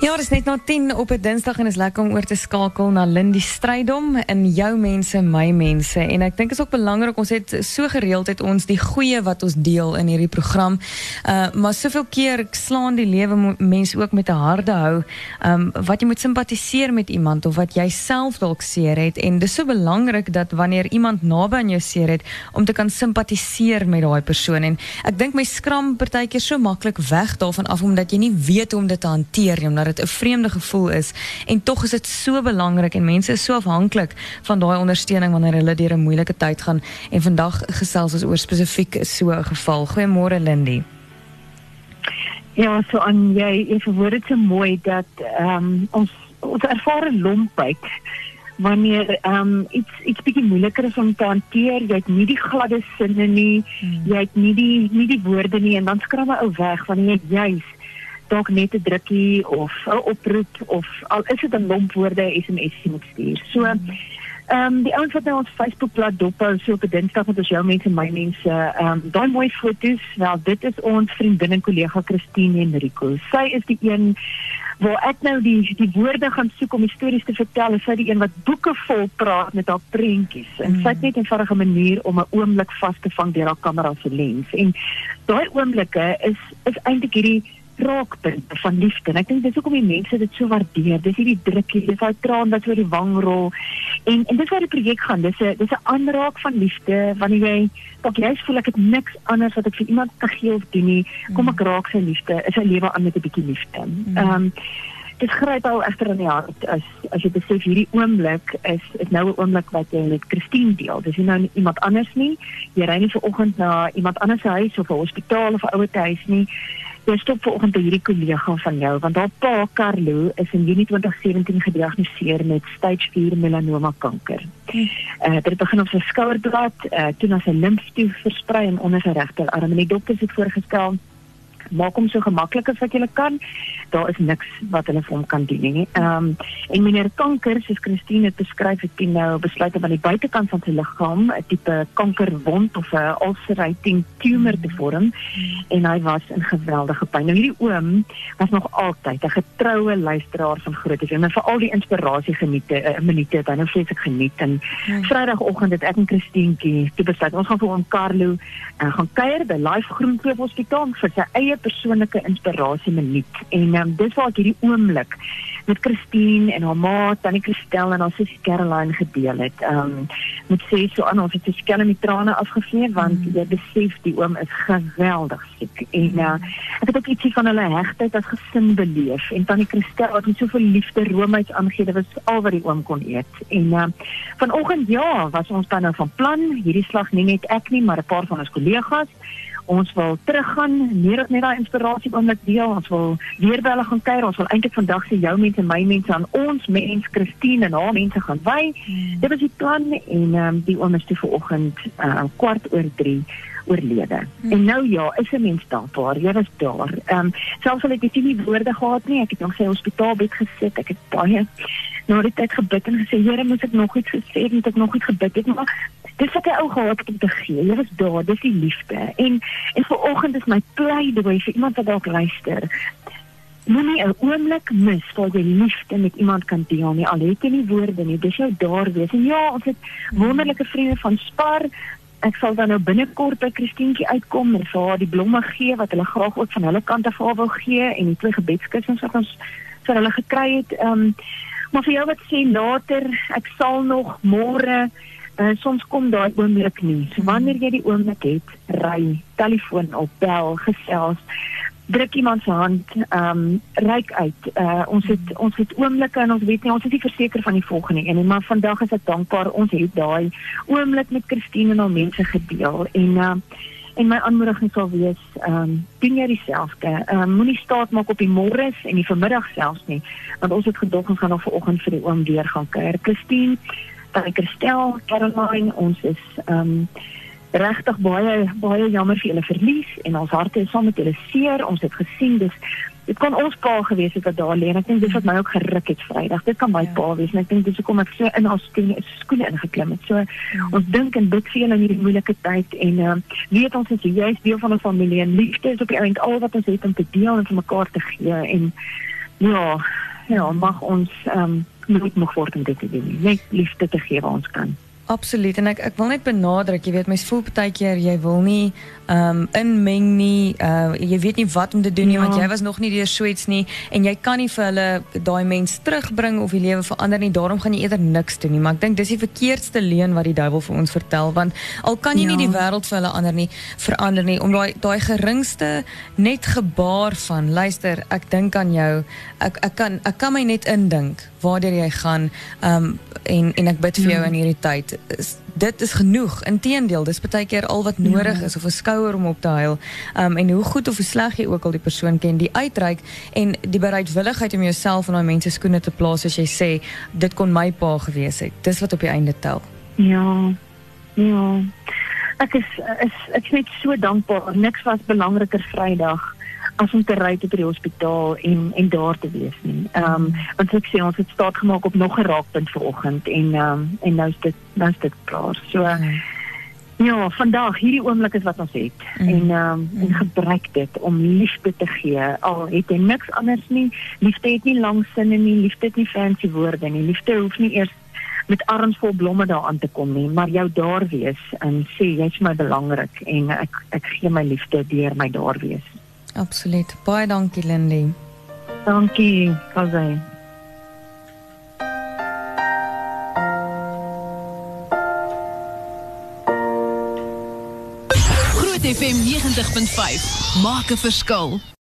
Ja, dit is net na 10 op 'n Dinsdag en is lekker om oor te skakel na Lindy Strydom in jou mense, my mense. En ek dink is ook belangrik ons het so gereeld het ons die goeie wat ons deel in hierdie program. Uh maar soveel keer slaan die lewe mense ook met 'n harde hou. Um wat jy moet simpatiseer met iemand of wat jy self dalk seer het en dis so belangrik dat wanneer iemand naby aan jou seer het om te kan simpatiseer met daai persoon en ek dink my skram partykeer so maklik weg daarvan af omdat jy nie weet hoe om dit te hanteer nie dit 'n vreemde gevoel is en tog is dit so belangrik en mense is so afhanklik van daai ondersteuning wanneer hulle deur 'n moeilike tyd gaan en vandag gesels ons oor spesifiek so 'n geval. Goeiemôre Lindy. Ja, so aan jy jy verwoord dit so mooi dat ehm um, ons ons ervare lompheid wanneer um, iets iets bietjie moeiliker is om te hanteer, jy het nie die gladde sinne nie, hmm. jy het nie die nie die woorde nie en dan skram 'n ou weg wanneer jy juis dalk net 'n drukkie of 'n oproep of al is dit 'n lomp woorde SMS moet stuur. So ehm um, die ouens wat nou ons Facebookblad dophou so op 'n Dinsdag met ons jou mense my mense ehm um, daai mooi foto's, wel dit is ons vriendin en kollega Christine Enrico. Sy is die een waar ek nou die die woorde gaan soek om stories te vertel. Sy is die een wat boeke vol praat met haar prentjies en mm. sy het net 'n eenvoudige manier om 'n oomblik vas te vang deur haar kamera se lens. En daai oomblikke is is eintlik hierdie raakpunte van liefde. En ek dink dis hoekom die mense dit so waardeer. Dis hierdie drukkie, dis daai traan wat oor die wang rol. En en dis waar die projek gaan. Dis 'n dis 'n aanraak van liefde wanneer jy dalk jy voel ek het niks anders wat ek vir iemand kan gee of doen nie. Kom ek raak sy liefde. Is sy lewe aan met 'n bietjie liefde. Mm. Ehm um, dit gryp al egter in die hart as as jy besef hierdie oomblik is is nou 'n oomblik wat jy met Christine deel. Dis nie nou iemand anders nie. Jy ry nie ver oggend na iemand anders se huis of 'n hospitaal of 'n ouer huis nie jy stop vanoggend by hierdie kollega van jou want haar pa Carlo is in Junie 2017 gediagnoseer met stage 4 melanoma kanker. Uh, dit begin op sy skouerblad, uh, toe na sy limftoe versprei en onder sy regterarm en die dokters het voorgestel maak hom so gemaklik as wat jy kan. Daar is niks wat hulle vir hom kan doen nie. Ehm um, en meneer kanker soos Christine het beskryf het nou besluit om aan die buitekant van sy liggaam 'n tipe kankerwond of 'n ulcerating tumor te vorm en hy was in geweldige pyn. Nou hierdie oom was nog altyd 'n getroue luisteraar van Groot FM en veral die inspirasie geniet 'n uh, eh, minuut het hy nou vreeslik geniet en hmm. Vrydagoggend het ek en Christientjie te besluit ons gaan vir hom Carlo uh, gaan kuier by Life Groenkloof Hospitaal vir sy eie persoonlike inspirasie minuut. En um, dis waar ek hierdie oomblik met Christine en haar ma, Tannie Christel en haar sussie Caroline gedeel het. Ehm um, moet sê so aan ons het se skelm met trane afgevee want mm. jy besef die oom is geweldig siek. En uh, ek het ook ietsie van hulle hegtheid as gesin beleef en Tannie Christel wat met soveel liefde roomhuis aangee, dit was al wat die oom kon eet. En uh, vanoggend ja, was ons dan nou van plan, hierdie slag nie net ek nie, maar 'n paar van ons kollegas ons wil teruggaan, meer of net daai inspirasie oomblik deel. Ons wil weer by hulle gaan kuier. Ons wil eintlik vandag sê jou mense en my mense aan ons mens Christine en haar mense gaan wy. Hmm. Dit was die plan en ehm um, die oom is toe vanoggend uh, kwart oor 3 oorlede. Hmm. En nou ja, is 'n mens dankbaar. Jy was daar. Ehm um, selfs al het ek nie woorde gehad nie. Ek het nog sy hospitaalbed gesit. Ek het baie na die tyd gebid en gesê, "Here, moet ek nog iets gesê, moet ek nog iets gebid het?" Maar dis wat hy ou gehad het om te gee. Jy was daar, dis die liefde. En en vanoggend is my pleidooi vir iemand wat dalk luister. Moenie 'n oomblik mis waar jy liefde met iemand kan deel nie. Al het jy nie woorde nie, dis jou daar wees. En ja, ons het wonderlike vriende van Spar. Ek sal dan nou binnekort by Christientjie uitkom en vir haar die blomme gee wat hulle graag ook van hulle kant af wil gee en die twee gebedskussings wat ons vir hulle gekry het. Ehm um, maar vir jou wat sê later, ek sal nog môre uh, soms kom daai oomblik nie. So wanneer jy die oomblik het, ry, telefoon op, bel, gesels, druk iemand se hand, ehm um, reik uit. Uh, ons het ons het oomblikke en ons weet nie ons is nie verseker van die volgende een nie, maar vandag is ek dankbaar ons het daai oomblik met Christine en al mense gedeel en uh, en my aanmoediging sal wees ehm um, doen jy dieselfde. Ehm um, moenie staat maak op die môre en die vanmiddag selfs nie, want ons het gedog ons gaan nog vanoggend vir die oom weer gaan kuier. Christine by Christel Caroline ons is ehm um, regtig baie baie jammer vir julle verlies en ons harte is saam met julle seer ons het gesien dis dit kan ons pa gewees het wat daar lê en ek dink dis wat my ook geruk het Vrydag dit kan my ja. pa wees en ek dink dis hoekom ek so in haar skoene skoene ingeklim het so ja. ons dink en bid vir julle in hierdie moeilike tyd en uh, weet ons is jy is deel van 'n familie en liefde is op die einde al wat ons het om te deel en vir mekaar te gee en ja, ja, mag ons ehm um, nooit nog word om dit te doen. Net liefde te gee waar ons kan. Absoluut en ek ek wil net benadruk, jy weet mens voel baie keer jy wil nie ehm um, inmeng nie. Uh jy weet nie wat om te doen nie ja. want jy was nog nie deur so iets nie en jy kan nie vir hulle daai mens terugbring of die lewe verander nie. Daarom gaan jy eerder niks doen nie. Maar ek dink dis die verkeerdste leuen wat die duiwel vir ons vertel want al kan jy ja. nie die wêreld vir hulle ander nie verander nie om daai daai geringste net gebaar van luister, ek dink aan jou. Ek ek kan ek kan my net indink waartoe jy gaan um, en en ek bid vir jou in hierdie tyd is, dit is genoeg. Inteendeel, dis baie keer al wat nodig ja. is of 'n skouer om op te huil. Um en hoe goed of hoe sleg jy ook al die persoon ken, die uitreik en die bereidwilligheid om jouself in daai mense skoene te plaas as jy sê dit kon my pa gewees het. Dis wat op die einde tel. Ja. Ja. Ek is is ek is net so dankbaar. Niks was belangriker Vrydag as om te ry tot die hospitaal en en daar te wees nie. Ehm um, want ek sê ons het staat gemaak op nog 'n raakpunt vanoggend en ehm um, en nou is dit nou is dit klaar. So mm. ja, vandag hierdie oomblik is wat ons het mm. en ehm um, en gebruik dit om liefde te gee. Al het jy niks anders nie. Liefde het nie lang sinne nie. Liefde het nie fancy woorde nie. Liefde hoef nie eers met arms vol blomme daaraan te kom nie, maar jou daar wees en sê jy's my belangrik en ek ek gee my liefde deur my daar wees. Absoluut. Baie dankie Lindy. Dankie, Kazai. Groot FM 90.5 maak 'n verskil.